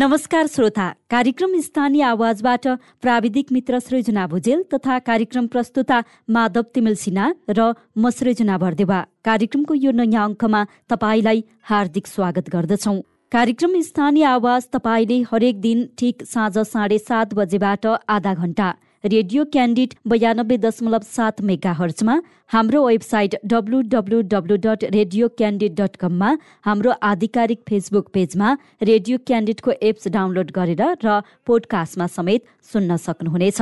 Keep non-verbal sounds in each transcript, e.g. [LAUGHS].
नमस्कार श्रोता। कार्यक्रम स्थानीय आवाजबाट प्राविधिक मित्र सृजना भुजेल तथा कार्यक्रम प्रस्तुता माधव तिमिल सिन्हा र म सृजना भरदेवा। कार्यक्रमको यो नयाँ अङ्कमा तपाईँलाई हार्दिक स्वागत गर्दछौ। कार्यक्रम स्थानीय आवाज तपाईँले हरेक दिन ठिक साँझ साढे सात बजेबाट आधा घण्टा रेडियो क्यान्डिड बयानब्बे दशमलव सात मेगा हर्चमा हाम्रो website W W dot radio candid dot कममा हाम्रो आधिकारिक फेसबुक पेजमा रेडियो क्यान्डिडको एप्स डाउनलोड गरेर र पोडकास्टमा समेत सुन्न सक्नुहुनेछ।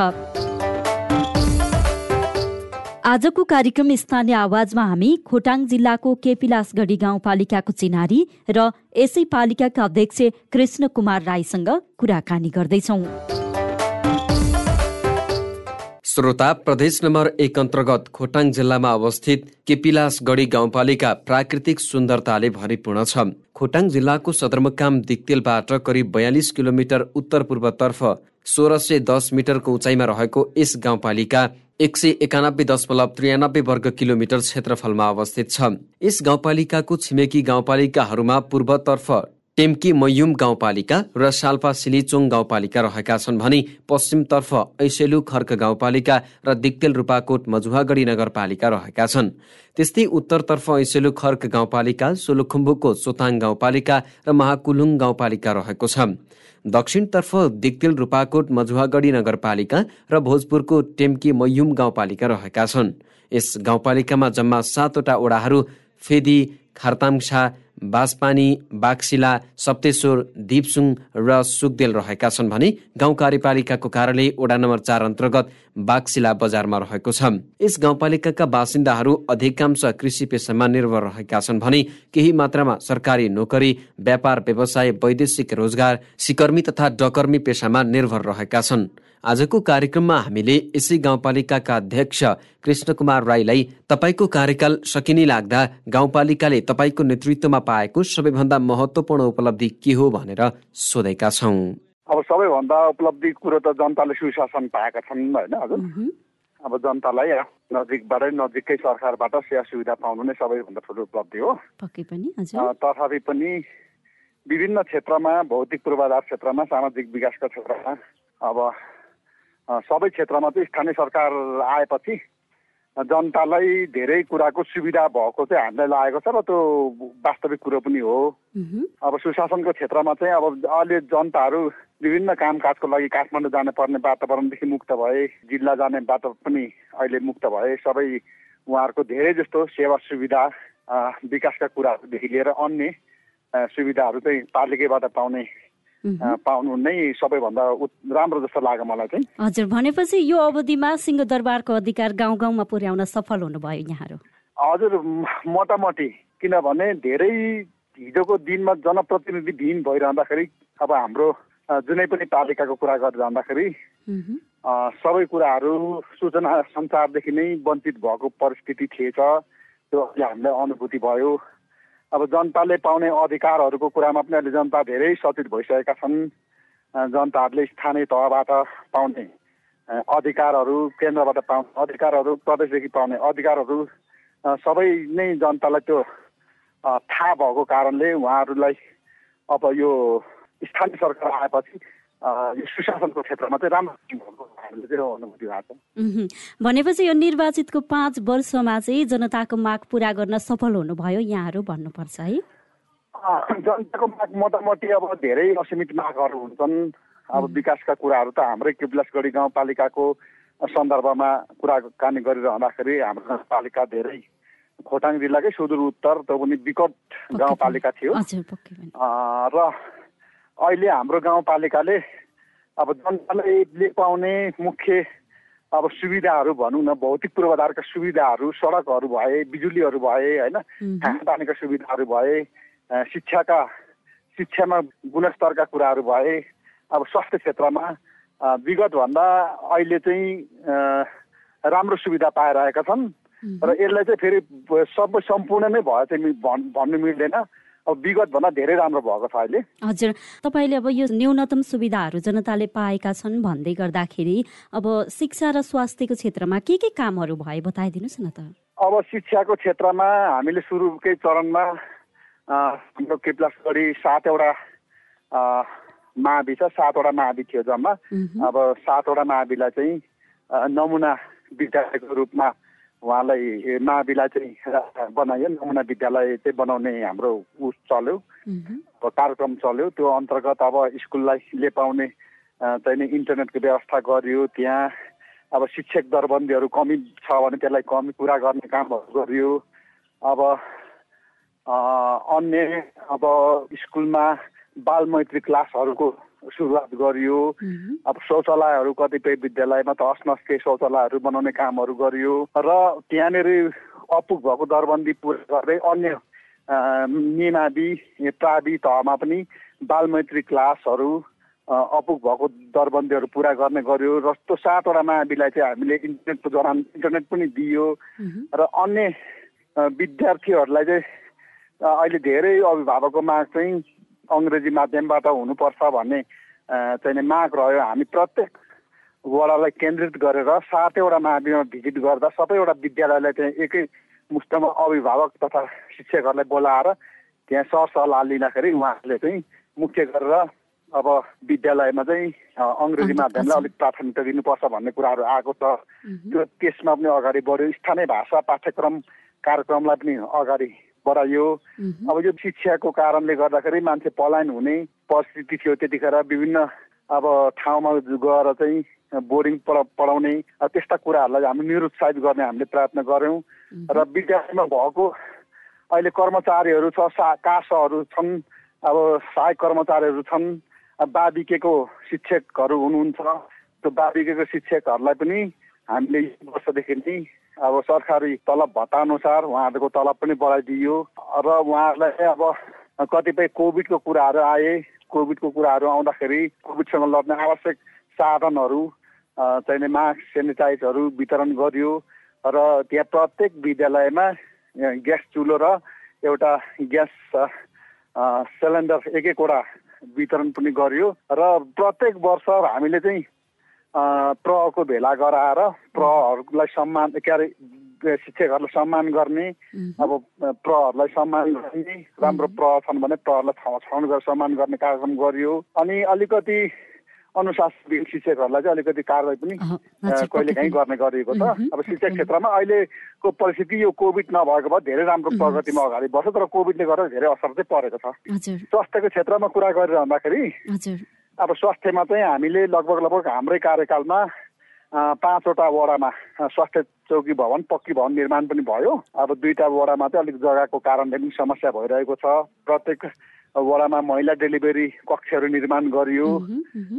आजको कार्यक्रम स्थानीय आवाजमा हामी खोटाङ जिल्लाको केपिलासगढी गाउँपालिकाको चिनारी र यसै पालिकाका अध्यक्ष कृष्ण कुमार राईसँग कुराकानी गर्दैछौँ। श्रोता प्रदेश नम्बर एक अन्तर्गत खोटाङ जिल्लामा अवस्थित केपिलास गढी गाउँपालिका प्राकृतिक सुन्दरताले भरिपूर्ण छ। खोटाङ जिल्लाको सदरमुकाम दिक्तेलबाट करिब बयालिस किलोमिटर उत्तर पूर्वतर्फ सोह्र सय दस मिटरको उचाइमा रहेको यस गाउँपालिका एक सय एकानब्बे दशमलव त्रियानब्बे वर्ग किलोमिटर क्षेत्रफलमा अवस्थित छ। यस गाउँपालिकाको छिमेकी गाउँपालिकाहरूमा पूर्वतर्फ टेम्की मयुम गाउँपालिका र साल्पा सिलिचोङ गाउँपालिका रहेका छन् भने पश्चिमतर्फ ऐसेलु खर्क गाउँपालिका र दिक्तेल रूपाकोट मजुवागढी नगरपालिका रहेका छन्। त्यस्तै उत्तरतर्फ ऐसेलु खर्क गाउँपालिका सोलुखुम्बुको सोताङ गाउँपालिका र महाकुलुङ गाउँपालिका रहेको छ। दक्षिणतर्फ दिक्तेल रूपाकोट मजुवागढी नगरपालिका र भोजपुरको टेम्की मयुम गाउँपालिका रहेका छन्। यस गाउँपालिकामा जम्मा सातवटा ओडाहरू फेदी खारताङछा बासपानी बाक्सिला सप्तेश्वर दिपसुङ र सुकदेल रहेका छन् भने गाउँ कार्यपालिकाको कार्यालय वडा नम्बर चार अन्तर्गत बाक्सिला बजारमा रहेको छ। यस गाउँपालिकाका बासिन्दाहरू अधिकांश कृषि पेसामा निर्भर रहेका छन् भने केही मात्रामा सरकारी नोकरी व्यापार व्यवसाय वैदेशिक रोजगार सिकर्मी तथा डकर्मी पेसामा निर्भर रहेका छन्। आजको कार्यक्रममा हामीले यसै गाउँपालिकाका अध्यक्ष कृष्ण कुमार राईलाई तपाईँको कार्यकाल सकिने लाग्दा गाउँपालिकाले तपाईँको नेतृत्वमा पाएको सबैभन्दा महत्वपूर्ण उपलब्धि के हो भनेर सोधेका छौँ। अब सबैभन्दा उपलब्धि कुरो त जनताले सुशासन पाएका छन् होइन हजुर? अब जनतालाई नजिकबाटै नजिकै सरकारबाट सेवा सुविधा पाउनु नै सबैभन्दा ठुलो उपलब्धि हो। तथापि पनि विभिन्न क्षेत्रमा भौतिक पूर्वाधार क्षेत्रमा सामाजिक विकासका क्षेत्रमा अब सबै क्षेत्रमा चाहिँ स्थानीय सरकार आएपछि जनतालाई धेरै कुराको सुविधा भएको चाहिँ हामीलाई लागेको छ र त्यो वास्तविक कुरो पनि हो। अब सुशासनको क्षेत्रमा चाहिँ अब अहिले जनताहरू विभिन्न कामकाजको लागि काठमाडौँ जाने पर्ने वातावरणदेखि मुक्त भए जिल्ला जाने बाटो पनि अहिले मुक्त भए सबै उहाँहरूको धेरै जस्तो सेवा सुविधा विकासका कुराहरूदेखि लिएर अन्य सुविधाहरू चाहिँ पालिकाबाट पाउने पाउनु नै सबैभन्दा राम्रो जस्तो लाग्यो मलाई चाहिँ। हजुर भनेपछि यो अवधिमा सिंहदरबारको अधिकार गाउँ गाउँमा पुर्याउन सफल हुनुभयो यहाँहरू हजुर मोटामोटी। किनभने धेरै हिजोको दिनमा जनप्रतिनिधि दिन भइरहँदाखेरि अब हाम्रो जुनै पनि पालिकाको कुरा गरेर जाँदाखेरि सबै कुराहरू सूचना सञ्चारदेखि नै वञ्चित भएको परिस्थिति थिएछ। त्यो हामीलाई अनुभूति भयो। अब जनताले पाउने अधिकारहरूको कुरामा पनि अहिले जनता धेरै सचेत भइसकेका छन्। जनताहरूले स्थानीय तहबाट पाउने अधिकारहरू केन्द्रबाट पाउने अधिकारहरू प्रदेशदेखि पाउने अधिकारहरू सबै नै जनतालाई त्यो थाहा भएको कारणले उहाँहरूलाई अब यो स्थानीय सरकार आएपछि यो सुशासनको क्षेत्रमा चाहिँ राम्रो भनेपछि यो निर्वाचितको पाँच वर्षमा चाहिँ जनताको माग पुरा गर्न सफल हुनुभयो यहाँहरू भन्नुपर्छ है। जनताको माग मोटामोटी अब धेरै असीमित मागहरू हुन्छन्। अब विकासका कुराहरू त हाम्रै किबलासगढी गाउँपालिकाको सन्दर्भमा कुराकानी गरिरहँदाखेरि हाम्रो गाउँपालिका धेरै खोटाङ जिल्लाकै सुदूर उत्तर त्यो पनि विकट गाउँपालिका थियो। र अहिले हाम्रो गाउँपालिकाले अब जनताले पाउने मुख्य अब सुविधाहरू भनौँ न भौतिक पूर्वाधारका सुविधाहरू सडकहरू भए बिजुलीहरू भए होइन खानेपानीका सुविधाहरू भए शिक्षाका शिक्षामा गुणस्तरका कुराहरू भए अब स्वास्थ्य क्षेत्रमा विगतभन्दा अहिले चाहिँ राम्रो सुविधा पाइरहेका छन्। र यसलाई चाहिँ फेरि सबै सम्पूर्ण नै भयो चाहिँ भन्नु मिल्दैन। अब विगतभन्दा धेरै राम्रो भएको छ अहिले। हजुर तपाईँले अब यो न्यूनतम सुविधाहरू जनताले पाएका छन् भन्दै गर्दाखेरि अब शिक्षा र स्वास्थ्यको क्षेत्रमा के के कामहरू भए बताइदिनुहोस् न त। अब शिक्षाको क्षेत्रमा हामीले सुरुकै चरणमा हाम्रो केप्लास गरी सातवटा महावि छ सातवटा महावि थियो जम्मा। अब सातवटा महाविलाई चाहिँ नमुना विद्यालयको रूपमा उहाँलाई महाविलाई चाहिँ [LAUGHS] बनायो। नमुना विद्यालय चाहिँ बनाउने हाम्रो ऊ चल्यो। कार्यक्रम चल्यो। त्यो अन्तर्गत अब स्कुललाई पाउने चाहिँ इन्टरनेटको व्यवस्था गरियो। त्यहाँ अब शिक्षक दरबन्दीहरू कमी छ भने त्यसलाई कमी पुरा गर्ने कामहरू गरियो। अब अन्य अब स्कुलमा बाल मैत्री क्लासहरूको सुरुवात गरियो। अब शौचालयहरू कतिपय विद्यालयमा त असनस्के शौचालयहरू बनाउने कामहरू गरियो र त्यहाँनिर अपुग भएको दरबन्दी पुरा गर्दै अन्य निमावि प्रावि तहमा पनि बालमैत्री क्लासहरू अपुग भएको दरबन्दीहरू पुरा गर्ने गर्यो र त्यो सातवटा महाविलाई चाहिँ हामीले इन्टरनेटको दौरान इन्टरनेट पनि दियो र अन्य विद्यार्थीहरूलाई चाहिँ अहिले धेरै अभिभावकको माग चाहिँ अङ्ग्रेजी माध्यमबाट हुनुपर्छ भन्ने चाहिँ माग रह्यो। हामी प्रत्येक वडालाई केन्द्रित गरेर सातैवटा महाविमा भिजिट गर्दा सबैवटा विद्यालयलाई चाहिँ एकै मुष्टमा अभिभावक तथा शिक्षकहरूलाई बोलाएर त्यहाँ सरसल्लाह लिँदाखेरि उहाँहरूले चाहिँ मुख्य गरेर अब विद्यालयमा चाहिँ अङ्ग्रेजी माध्यमलाई अलिक प्राथमिकता दिनुपर्छ भन्ने कुराहरू आएको छ। त्यो त्यसमा पनि अगाडि बढ्यो। स्थानीय भाषा पाठ्यक्रम कार्यक्रमलाई पनि अगाडि बढाइयो अब यो शिक्षाको कारणले गर्दाखेरि मान्छे पलायन हुने परिस्थिति थियो त्यतिखेर विभिन्न अब ठाउँमा गएर चाहिँ बोर्डिङ पढाउने त्यस्ता कुराहरूलाई हामी निरुत्साहित गर्ने हामीले प्रयत्न गऱ्यौँ। र विद्यालयमा भएको अहिले कर्मचारीहरू छ सा कासहरू छन् अब सहायक कर्मचारीहरू छन् बाबिकेको शिक्षकहरू हुनुहुन्छ। त्यो बाबिकेको शिक्षकहरूलाई पनि हामीले यो वर्षदेखि नै अब सरकारी तलब भत्ता अनुसार उहाँहरूको तलब पनि बढाइदियो र उहाँहरूलाई अब कतिपय कोभिडको कुराहरू आए। कोभिडको कुराहरू आउँदाखेरि कोभिडसँग लड्ने आवश्यक साधनहरू चाहिने मास्क सेनिटाइजहरू वितरण गरियो र त्यहाँ प्रत्येक विद्यालयमा ग्यास चुलो र एउटा ग्यास सिलिन्डर एक एकवटा वितरण पनि गरियो र प्रत्येक वर्ष हामीले चाहिँ प्रहको भेला गराएर प्रहहरूलाई सम्मान के अरे शिक्षकहरूलाई सम्मान गर्ने अब प्रहहरूलाई सम्मान गर्ने राम्रो प्रह छन् भने प्रहरलाई छाउन गरेर सम्मान गर्ने कार्यक्रम गरियो। अनि अलिकति अनुशासन शिक्षकहरूलाई चाहिँ अलिकति कारवाही पनि कहिले काहीँ गर्ने गरिएको छ। अब शिक्षा क्षेत्रमा अहिलेको परिस्थिति यो कोभिड नभएको भए धेरै राम्रो प्रगतिमा अगाडि बढ्छ तर कोभिडले गर्दा धेरै असर चाहिँ परेको छ। स्वास्थ्यको क्षेत्रमा कुरा गरिरहँदाखेरि अब स्वास्थ्यमा चाहिँ हामीले लगभग लगभग हाम्रै कार्यकालमा पाँचवटा वडामा स्वास्थ्य चौकी भवन पक्की भवन निर्माण पनि भयो। अब दुईवटा वडामा चाहिँ अलिक जग्गाको कारणले पनि समस्या भइरहेको छ। प्रत्येक वडामा महिला डेलिभरी कक्षहरू निर्माण गरियो।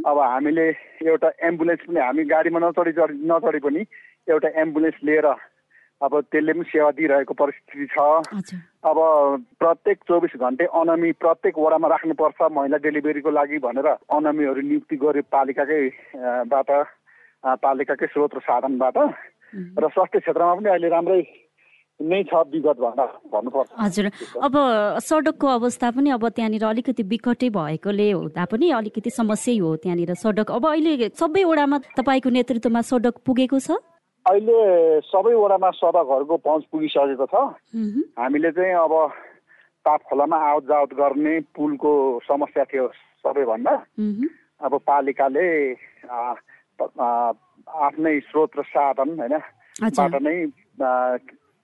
अब हामीले एउटा एम्बुलेन्स पनि हामी गाडीमा नचढी नचढी पनि एउटा एम्बुलेन्स लिएर अब त्यसले पनि सेवा दिइरहेको परिस्थिति छ। अब प्रत्येक चौबिस घन्टे अनमी प्रत्येक वडामा राख्नुपर्छ महिला डेलिभरीको लागि भनेर अनमीहरू नियुक्ति गर्यो पालिकाकै बाट पालिकाकै स्रोत र साधनबाट। र स्वास्थ्य क्षेत्रमा पनि अहिले राम्रै नै छ विगत भन्दा भन्नुपर्छ। हजुर। अब सडकको अवस्था पनि अब त्यहाँनिर अलिकति विकटै भएकोले हुँदा पनि अलिकति समस्या हो त्यहाँनिर सडक। अब अहिले सबै वडामा तपाईँको नेतृत्वमा सडक पुगेको छ? अहिले सबै वडामा सडकहरूको पहुँच पुगिसकेको छ। हामीले चाहिँ अब ताप खोलामा आवत जावत गर्ने पुलको समस्या थियो सबैभन्दा। अब पालिकाले आफ्नै स्रोत र साधन होइन बाट नै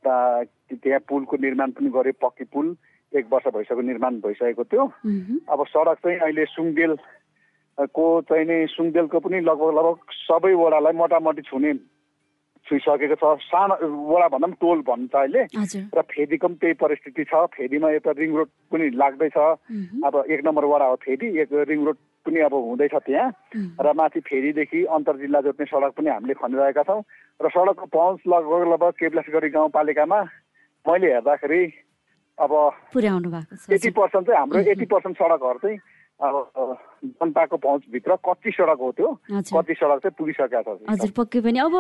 त्यहाँ पुलको निर्माण पनि गर्यो पक्की पुल एक वर्ष भइसक्यो निर्माण भइसकेको थियो। अब सडक चाहिँ अहिले सुङदेल को चाहिँ नै सुङदेलको पनि लगभग लगभग सबै वडालाई मोटामोटी छुने छुइसकेको छ। सानो वडा भन्दा पनि टोल भन्छ अहिले। र फेदीको पनि त्यही परिस्थिति छ। फेदीमा यता रिङ रोड पनि लाग्दैछ। अब एक नम्बर वडा हो फेदी एक रिङ रोड पनि अब हुँदैछ त्यहाँ। र माथि फेदीदेखि अन्तर जिल्ला जोड्ने सडक पनि हामीले खनिरहेका छौँ। र सडकको पहुँच लगभग लगभग केप्लासगढी गाउँपालिकामा मैले हेर्दाखेरि अब एटी पर्सेन्ट चाहिँ हाम्रो एटी पर्सेन्ट सडकहरू चाहिँ अब जनताको पहुँचभित्र कति सडक हो त्यो कति सडक चाहिँ पुगिसकेका छ हजुर पक्कै पनि। अब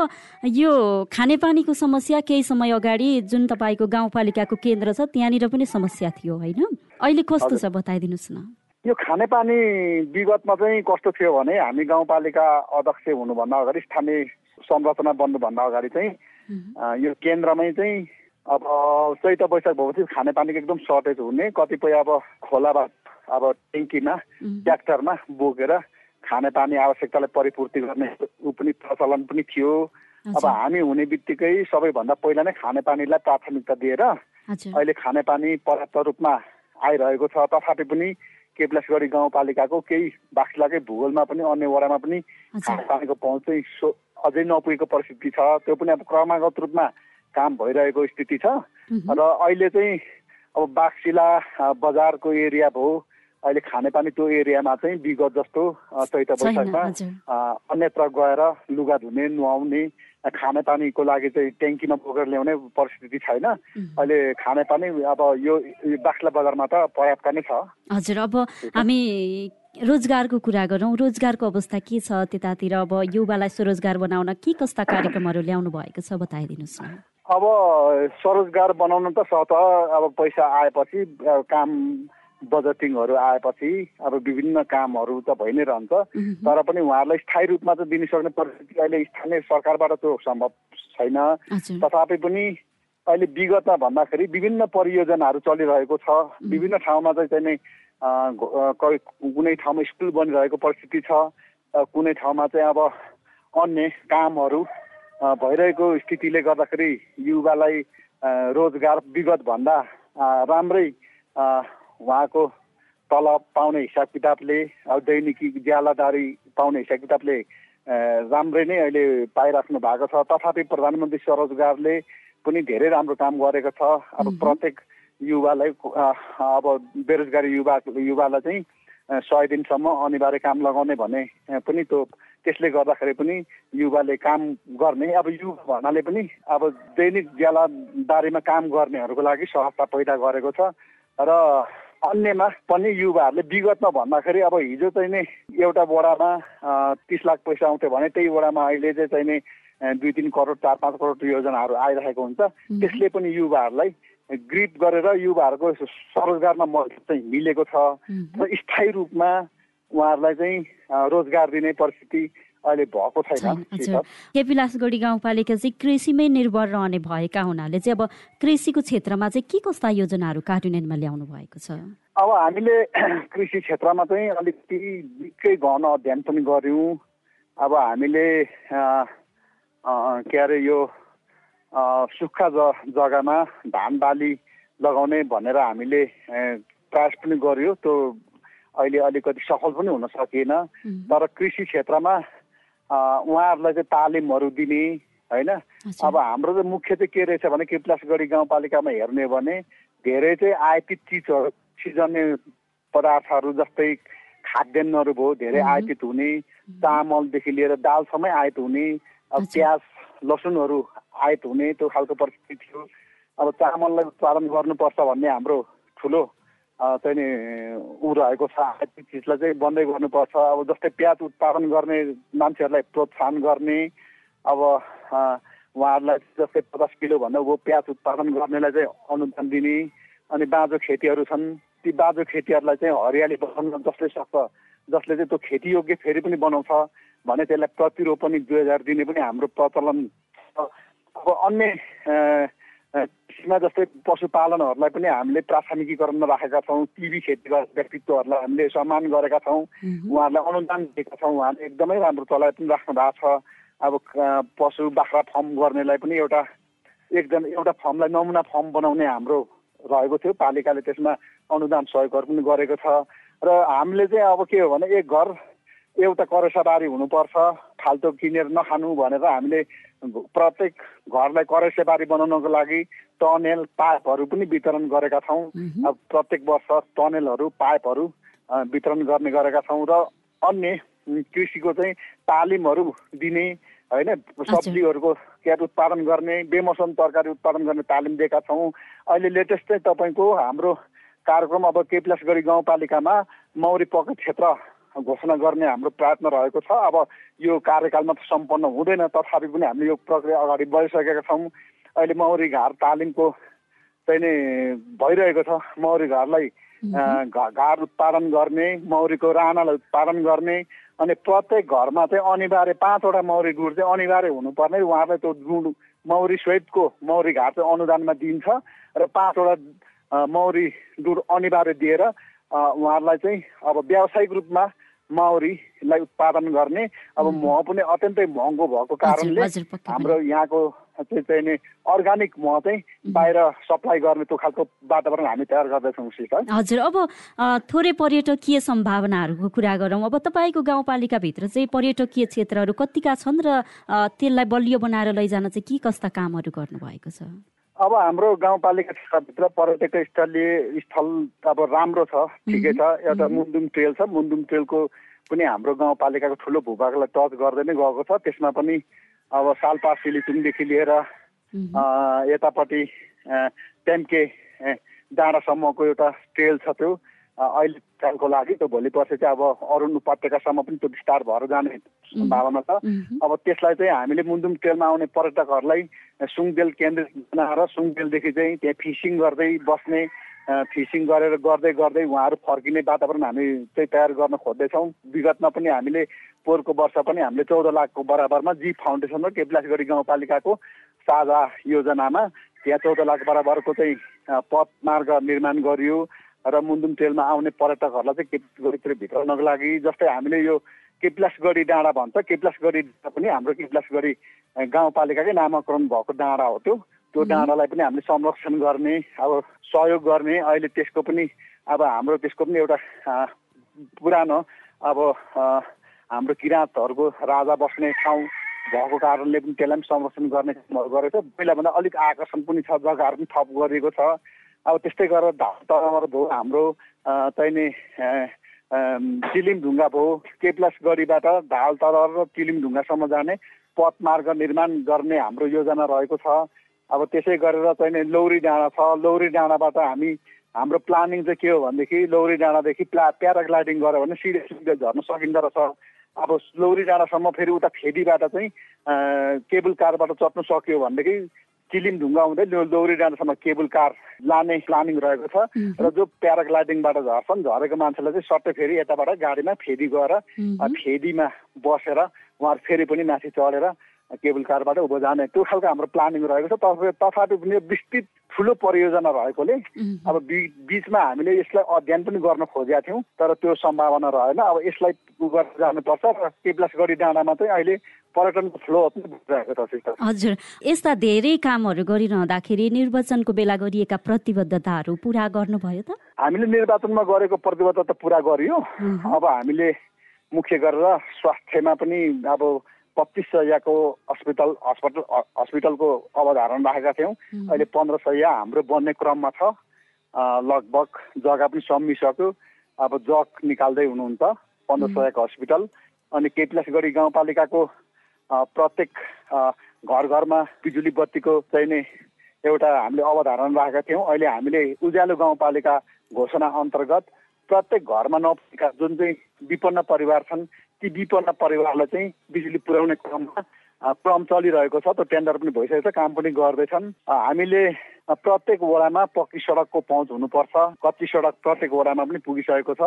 यो खानेपानीको समस्या केही समय अगाडि जुन तपाईँको गाउँपालिकाको केन्द्र छ त्यहाँनिर पनि समस्या थियो होइन? अहिले कस्तो छ बताइदिनुहोस् न। यो खानेपानी विगतमा चाहिँ कस्तो थियो भने हामी गाउँपालिका अध्यक्ष हुनुभन्दा अगाडि स्थानीय संरचना बन्नुभन्दा अगाडि चाहिँ यो केन्द्रमै चाहिँ अब चैत वैशाख भएपछि खानेपानीको एकदम सर्टेज हुने कतिपय अब खोलाबाट अब ट्याङ्कीमा ट्र्याक्टरमा बोकेर खानेपानी आवश्यकतालाई परिपूर्ति गर्ने ऊ पनि प्रचलन पनि थियो। अब हामी हुने बित्तिकै सबैभन्दा पहिला नै खानेपानीलाई प्राथमिकता दिएर अहिले खानेपानी पर्याप्त रूपमा आइरहेको छ। तथापि पनि केप्लासगढी गाउँपालिकाको केही बाक्लाकै भूगोलमा पनि अन्य वडामा पनि खानेपानीको पहुँच चाहिँ अझै नपुगेको परिस्थिति छ। त्यो पनि अब क्रमागत रूपमा काम भइरहेको स्थिति छ। र अहिले चाहिँ अब बाक्सिला बजारको एरिया भयो अहिले खानेपानी त्यो एरियामा चाहिँ विगत जस्तो चैत वैशाखमा अन्यत्र गएर लुगा धुने नुहाउने खानेपानीको लागि चाहिँ ट्याङ्कीमा बोकेर ल्याउने परिस्थिति छैन। अहिले खानेपानी अब यो बाक्ला बजारमा त पर्याप्त नै छ। हजुर अब हामी रोजगारको कुरा गरौँ। रोजगारको अवस्था के छ त्यतातिर? अब युवालाई स्वरोजगार बनाउन के कस्ता कार्यक्रमहरू ल्याउनु भएको छ? बताइदिनुहोस् न। अब स्वरोजगार बनाउनु त सत अब पैसा आएपछि काम बजेटिङहरू आएपछि अब विभिन्न कामहरू त भइ नै रहन्छ। तर पनि उहाँहरूलाई स्थायी रूपमा चाहिँ दिनसक्ने परिस्थिति अहिले स्थानीय सरकारबाट त्यो सम्भव छैन। तथापि पनि अहिले विगतमा भन्दाखेरि विभिन्न परियोजनाहरू चलिरहेको छ। विभिन्न ठाउँमा चाहिँ चाहिँ कुनै ठाउँमा स्कुल बनिरहेको परिस्थिति छ। कुनै ठाउँमा चाहिँ अब अन्य कामहरू भइरहेको स्थितिले गर्दाखेरि युवालाई रोजगार विगतभन्दा राम्रै उहाँको तलब पाउने हिसाब किताबले अब दैनिकी ज्यालादारी पाउने हिसाब किताबले राम्रै नै अहिले पाइराख्नु भएको छ। तथापि प्रधानमन्त्री स्वरोजगारले पनि धेरै राम्रो काम गरेको छ। अब प्रत्येक युवालाई अब बेरोजगारी युवा युवालाई चाहिँ सय दिनसम्म अनिवार्य काम लगाउने भने पनि त्यो त्यसले गर्दाखेरि पनि युवाले काम गर्ने। अब युवा भन्नाले पनि अब दैनिक ज्यालादारीमा काम गर्नेहरूको लागि सहजता पैदा गरेको छ। र अन्यमा पनि युवाहरूले विगतमा भन्दाखेरि अब हिजो चाहिँ नि एउटा वडामा तिस लाख पैसा आउँथ्यो भने त्यही वडामा अहिले चाहिँ चाहिँ नि दुई तिन करोड चार पाँच करोड योजनाहरू आइरहेको हुन्छ। त्यसले पनि युवाहरूलाई ग्रिप गरेर युवाहरूको स्वरोजगारमा मद्दत चाहिँ मिलेको छ। र स्थायी रूपमा उहाँहरूलाई चाहिँ रोजगार दिने परिस्थिति अहिले भएको छैन। केपिलासगढी गाउँपालिका चाहिँ कृषिमै निर्भर रहने भएका हुनाले चाहिँ अब कृषिको क्षेत्रमा चाहिँ के कस्ता योजनाहरू कार्यान्वयनमा ल्याउनु भएको छ? अब हामीले [CLEARS THROAT] कृषि क्षेत्रमा चाहिँ अलिकति निकै गहन अध्ययन पनि गऱ्यौँ। अब हामीले के अरे यो सुक्खा ज जग्गामा धान बाली लगाउने भनेर हामीले प्रयास पनि गर्यो त्यो अहिले अलिकति सफल पनि हुन सकिएन। तर कृषि क्षेत्रमा उहाँहरूलाई चाहिँ तालिमहरू दिने होइन? अब हाम्रो चाहिँ मुख्य चाहिँ के रहेछ भने किप्लासगढी गाउँपालिकामा हेर्ने हो भने धेरै चाहिँ आयातित चिजहरू सिजन्य पदार्थहरू जस्तै खाद्यान्नहरू भयो धेरै आयातित हुने चामलदेखि लिएर दालसम्मै आयात हुने अब प्याज लसुनहरू आयात हुने त्यो खालको परिस्थिति थियो। अब चामललाई उत्पादन गर्नुपर्छ भन्ने हाम्रो ठुलो चाहिँ नि ऊ रहेको छ त्यो चिजलाई चाहिँ बन्दै गर्नुपर्छ। अब जस्तै प्याज उत्पादन गर्ने मान्छेहरूलाई प्रोत्साहन गर्ने अब उहाँहरूलाई जस्तै पचास किलोभन्दा ऊ प्याज उत्पादन गर्नेलाई चाहिँ अनुदान दिने अनि बाँझो खेतीहरू छन्। ती बाँझो खेतीहरूलाई चाहिँ हरियाली बनाउन जसले सक्छ जसले चाहिँ त्यो खेतीयोग्य फेरि पनि बनाउँछ भने त्यसलाई प्रतिरोपनी दुई हजार दिने पनि हाम्रो प्रचलन अब अन्य कृषिमा जस्तै पशुपालनहरूलाई पनि हामीले प्राथमिकीकरणमा राखेका छौँ। टिभी खेती गर्ने व्यक्तित्वहरूलाई हामीले सम्मान गरेका छौँ। उहाँहरूलाई अनुदान दिएका छौँ। उहाँले एकदमै राम्रो चलाइ पनि राख्नु भएको छ। अब पशु बाख्रा फर्म गर्नेलाई पनि एउटा एकदम एउटा फर्मलाई नमुना फर्म बनाउने हाम्रो रहेको थियो। पालिकाले त्यसमा अनुदान सहयोगहरू पनि गरेको छ। र हामीले चाहिँ अब के हो भने एक घर एउटा करेसाबारी हुनुपर्छ। फाल्टो किनेर नखानु भनेर हामीले प्रत्येक घरलाई करेसेबारी बनाउनको लागि टनेल पाइपहरू पनि वितरण गरेका छौँ। अब प्रत्येक वर्ष टनेलहरू पाइपहरू वितरण गर्ने गरेका छौँ र अन्य कृषिको चाहिँ तालिमहरू दिने होइन सब्जीहरूको क्याट उत्पादन गर्ने बेमौसम तरकारी उत्पादन गर्ने तालिम दिएका छौँ। अहिले लेटेस्ट चाहिँ तपाईँको हाम्रो कार्यक्रम अब केप्लास गरी गाउँपालिकामा मौरी पकेट क्षेत्र घोषणा गर्ने हाम्रो प्रयत्न रहेको छ। अब यो कार्यकालमा त सम्पन्न हुँदैन तथापि पनि हामीले यो प्रक्रिया अगाडि बढिसकेका छौँ। अहिले मौरी घार तालिमको चाहिँ नि भइरहेको छ। मौरी घरलाई घार उत्पादन गर्ने मौरीको रानालाई उत्पादन गर्ने अनि प्रत्येक घरमा चाहिँ अनिवार्य पाँचवटा मौरी गुड चाहिँ अनिवार्य हुनुपर्ने। उहाँलाई त्यो गुड मौरी सहितको मौरी घार चाहिँ अनुदानमा दिन्छ र पाँचवटा मौरी डुड अनिवार्य दिएर उहाँहरूलाई चाहिँ अब व्यावसायिक रूपमा माउरीलाई उत्पादन गर्ने। अब मह पनि अत्यन्तै महँगो भएको कारणले हाम्रो यहाँको चाहिँ चाहिँ अर्ग्यानिक मह चाहिँ बाहिर सप्लाई गर्ने त्यो खालको वातावरण हामी तयार गर्दैछौँ हजुर अब थोरै पर्यटकीय सम्भावनाहरूको कुरा गरौँ। अब तपाईँको गाउँपालिकाभित्र चाहिँ पर्यटकीय क्षेत्रहरू कतिका छन् र त्यसलाई बलियो बनाएर लैजान चाहिँ के कस्ता कामहरू गर्नुभएको छ? अब हाम्रो गाउँपालिका क्षेत्रभित्र पर्यटक स्थलीय स्थल अब राम्रो छ ठिकै छ। एउटा मुन्दुम ट्रेल छ। मुन्दुम ट्रेलको पनि हाम्रो गाउँपालिकाको ठुलो भूभागलाई टच गर्दै नै गएको छ। त्यसमा पनि अब सालपा सिलिचुङदेखि लिएर यतापट्टि टेम्के डाँडासम्मको एउटा ट्रेल छ त्यो। अहिले कालको लागि त्यो भोलि पर्सि चाहिँ अब अरुण उपत्यकासम्म पनि त्यो विस्तार भएर जाने सम्भावना छ। अब त्यसलाई चाहिँ हामीले मुन्दुम ट्रेलमा आउने पर्यटकहरूलाई सुङदेल केन्द्रित बनाएर सुङदेलदेखि चाहिँ त्यहाँ फिसिङ गर्दै बस्ने फिसिङ गरेर गर्दै गर्दै उहाँहरू फर्किने वातावरण हामी चाहिँ तयार गर्न खोज्दैछौँ। विगतमा पनि हामीले पोहोरको वर्ष पनि हामीले चौध लाखको बराबरमा जी फाउन्डेसन र केपलासगढी गाउँपालिकाको साझा योजनामा त्यहाँ चौध लाख बराबरको चाहिँ पथ मार्ग निर्माण गरियो। र मुन्दुम ट्रेलमा आउने पर्यटकहरूलाई चाहिँ केप्लासगढीतिर भित्राउनको लागि जस्तै हामीले यो केप्लासगढी डाँडा भन्छ केप्लासगढी पनि हाम्रो केप्लासगढी गाउँपालिकाकै नामाकरण भएको डाँडा हो त्यो। त्यो डाँडालाई पनि हामीले संरक्षण गर्ने अब सहयोग गर्ने। अहिले त्यसको पनि अब हाम्रो त्यसको पनि एउटा पुरानो अब हाम्रो किराँतहरूको राजा बस्ने ठाउँ भएको कारणले पनि त्यसलाई पनि संरक्षण गर्ने कामहरू गरेको छ। पहिलाभन्दा अलिक आकर्षण पनि छ जग्गाहरू पनि थप गरिएको छ। अब त्यस्तै गरेर तरावर भयो हाम्रो चाहिने चिलिम ढुङ्गा भयो केप्लास गढीबाट ढाल तरावर र चिलिम ढुङ्गासम्म जाने पथ मार्ग निर्माण गर्ने हाम्रो योजना रहेको छ। अब त्यसै गरेर चाहिँ लौरी डाँडा छ। लौरी डाँडाबाट हामी हाम्रो प्लानिङ चाहिँ के हो भनेदेखि लौरी डाँडादेखि प्ला प्याराग्लाइडिङ गऱ्यो भने सिधै सिधै झर्न सकिँदो रहेछ अब लौरी डाँडासम्म फेरि उता फेदीबाट चाहिँ केबल कारबाट चढ्नु सक्यो भनेदेखि चिलिम ढुङ्गा हुँदै लौरी डाँडासम्म केबल कार लाने प्लानिङ रहेको छ। र जो प्याराग्लाइडिङबाट झर्छन् झरेको मान्छेलाई चाहिँ सट्टै फेरि यताबाट गाडीमा फेदी गएर फेदीमा बसेर उहाँहरू फेरि पनि माथि चढेर केबल कारबाट उँभो जाने त्यो खालको हाम्रो प्लानिङ रहेको छ। तथापि पनि विस्तृत ठुलो परियोजना रहेकोले अब बिचमा हामीले यसलाई अध्ययन पनि गर्न खोजेका थियौँ तर त्यो सम्भावना रहेन। अब यसलाई गरेर जानुपर्छ र केप्लासगढी डाँडामा चाहिँ अहिले पर्यटनको फ्लो हजुर। यस्ता धेरै कामहरू गरिरहँदाखेरि निर्वाचनको बेला गरिएका प्रतिबद्धताहरू पुरा गर्नुभयो त? हामीले निर्वाचनमा गरेको प्रतिबद्धता पुरा गरियो। अब हामीले मुख्य गरेर स्वास्थ्यमा पनि अब पच्चिस सयको अस्पताल अस्पताल हस्पिटलको अवधारणा राखेका थियौँ। अहिले पन्ध्र सय हाम्रो बन्ने क्रममा छ। लगभग जग्गा पनि सम्मिसक्यो। अब जग निकाल्दै हुनुहुन्छ पन्ध्र सयको हस्पिटल अनि केपिलासगढी गाउँपालिकाको प्रत्येक घर घरमा बिजुली बत्तीको चाहिँ नै एउटा हामीले अवधारणा राखेका थियौँ। अहिले हामीले उज्यालो गाउँपालिका घोषणा अन्तर्गत प्रत्येक घरमा नपुगेका जुन चाहिँ विपन्न परिवार छन् ती विपन्न परिवारलाई चाहिँ बिजुली पुर्याउने क्रममा क्रम चलिरहेको छ त्यो टेन्डर पनि भइसकेको छ काम पनि गर्दैछन्। हामीले प्रत्येक वडामा पक्की सडकको पहुँच हुनुपर्छ। कच्ची सडक प्रत्येक वडामा पनि पुगिसकेको छ।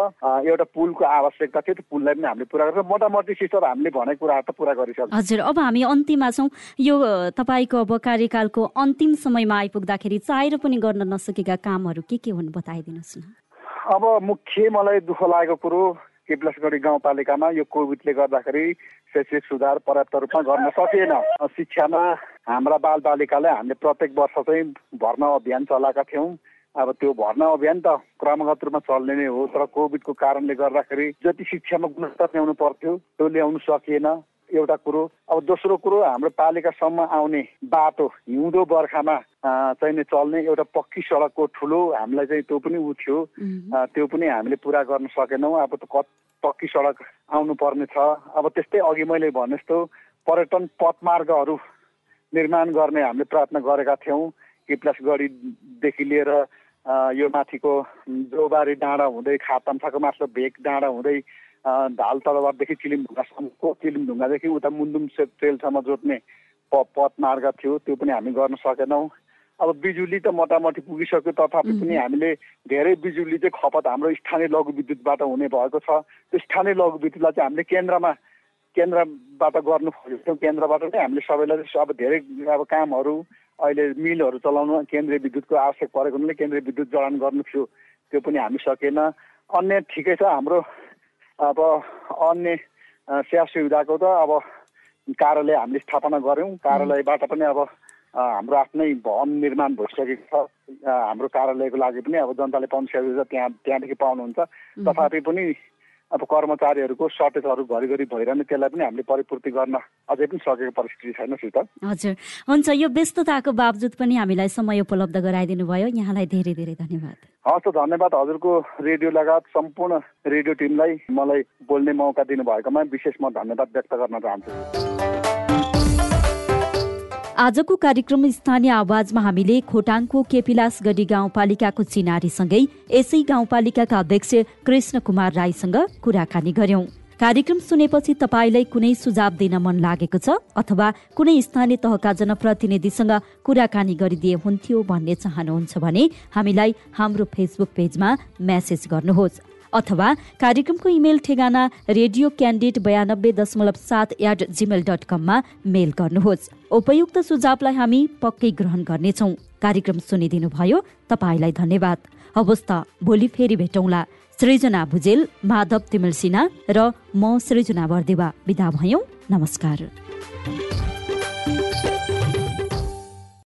एउटा पुलको आवश्यकता थियो त्यो पुललाई पनि हामीले पुरा गर्छौँ। मोटामोटी सिस्टर हामीले भनेको कुराहरू त पुरा गरिसक्छौँ हजुर अब हामी अन्तिममा छौँ। यो तपाईँको अब कार्यकालको अन्तिम समयमा आइपुग्दाखेरि चाहेर पनि गर्न नसकेका कामहरू के के हुन् बताइदिनुहोस् न। अब मुख्य मलाई दुःख लागेको कुरो केप्लासगढी गाउँपालिकामा यो कोभिडले गर्दाखेरि शैक्षिक सुधार पर्याप्त रूपमा गर्न सकिएन। शिक्षामा हाम्रा बालबालिकालाई हामीले प्रत्येक वर्ष चाहिँ भर्ना अभियान चलाएका थियौँ। अब त्यो भर्ना अभियान त क्रमगत रूपमा चल्ने नै हो तर कोभिडको कारणले गर्दाखेरि जति शिक्षामा गुणस्तर ल्याउनु पर्थ्यो त्यो ल्याउनु सकिएन। एउटा कुरो। अब दोस्रो कुरो हाम्रो पालिकासम्म आउने बाटो हिउँदो बर्खामा चाहिने चल्ने एउटा पक्की सडकको ठुलो हामीलाई चाहिँ त्यो पनि उ थियो। त्यो पनि हामीले पुरा गर्न सकेनौँ। अब त पक्की सडक आउनु पर्ने छ। अब त्यस्तै अघि मैले भने जस्तो पर्यटन पथमार्गहरू निर्माण गर्ने हामीले प्रयत्न गरेका थियौँ। किप्लासगढीदेखि लिएर यो माथिको जोबारी डाँडा हुँदै खातम्फाको माथिल्लो भेग डाँडा हुँदै ढाल तलवारदेखि चिलिमढुङ्गासम्मको चिलिमढुङ्गादेखि उता मुन्दुम ट्रेलसम्म जोड्ने प पथ मार्ग थियो त्यो पनि हामी गर्न सकेनौँ अब बिजुली त मोटामोटी पुगिसक्यो तथापि पनि हामीले धेरै बिजुली चाहिँ खपत हाम्रो स्थानीय लघु विद्युतबाट हुने भएको छ त्यो स्थानीय लघु विद्युतलाई चाहिँ हामीले केन्द्रमा केन्द्रबाट गर्नु खोजेको केन्द्रबाट नै हामीले सबैलाई अब धेरै अब कामहरू अहिले मिलहरू चलाउनु केन्द्रीय विद्युतको आवश्यक परेको हुनाले केन्द्रीय विद्युत जडान गर्नु थियो त्यो पनि हामी सकेन अन्य ठिकै छ हाम्रो अब अन्य सेवा सुविधाको त अब कार्यालय हामीले स्थापना गऱ्यौँ। कार्यालयबाट पनि अब हाम्रो आफ्नै भवन निर्माण भइसकेको छ। हाम्रो कार्यालयको लागि पनि अब जनताले पाउनु सेवा त्यहाँ त्यहाँदेखि पाउनुहुन्छ। तथापि पनि अब कर्मचारीहरूको सर्टेजहरू घरिघरि भइरहने त्यसलाई पनि हामीले परिपूर्ति गर्न अझै पनि सकेको परिस्थिति छैन शीतल हजुर। हुन्छ यो व्यस्तताको बावजुद पनि हामीलाई समय उपलब्ध गराइदिनु भयो। यहाँलाई धेरै धेरै धन्यवाद। हस् धन्यवाद। हजुरको रेडियो लगायत सम्पूर्ण रेडियो टिमलाई मलाई बोल्ने मौका दिनुभएकोमा विशेष म धन्यवाद व्यक्त गर्न चाहन्छु। आजको कार्यक्रम स्थानीय आवाजमा हामीले खोटाङको केपिलास गढी गाउँपालिकाको चिनारीसँगै यसै गाउँपालिकाका अध्यक्ष कृष्ण कुमार राईसँग कुराकानी गर्यौं। कार्यक्रम सुनेपछि तपाईँलाई कुनै सुझाव दिन मन लागेको छ अथवा कुनै स्थानीय तहका जनप्रतिनिधिसँग कुराकानी गरिदिए हुन्थ्यो भन्ने चाहनुहुन्छ भने हामीलाई हाम्रो फेसबुक पेजमा म्यासेज गर्नुहोस्। अथवा कार्यक्रमको इमेल ठेगाना रेडियो क्यान्डिड बयानब्बे दशमलव सात एट जिमेल डट कममा मेल गर्नुहोस्। उपयुक्त सुझावलाई हामी पक्कै ग्रहण गर्नेछौ। कार्यक्रम सुनिदिनु भयो तपाईँलाई धन्यवाद। हवस् त भोलि फेरि भेटौँला। सृजना भुजेल माधव तिमिल सिन्हा र म सृजना बर्देवा। विदा भयौँ। नमस्कार।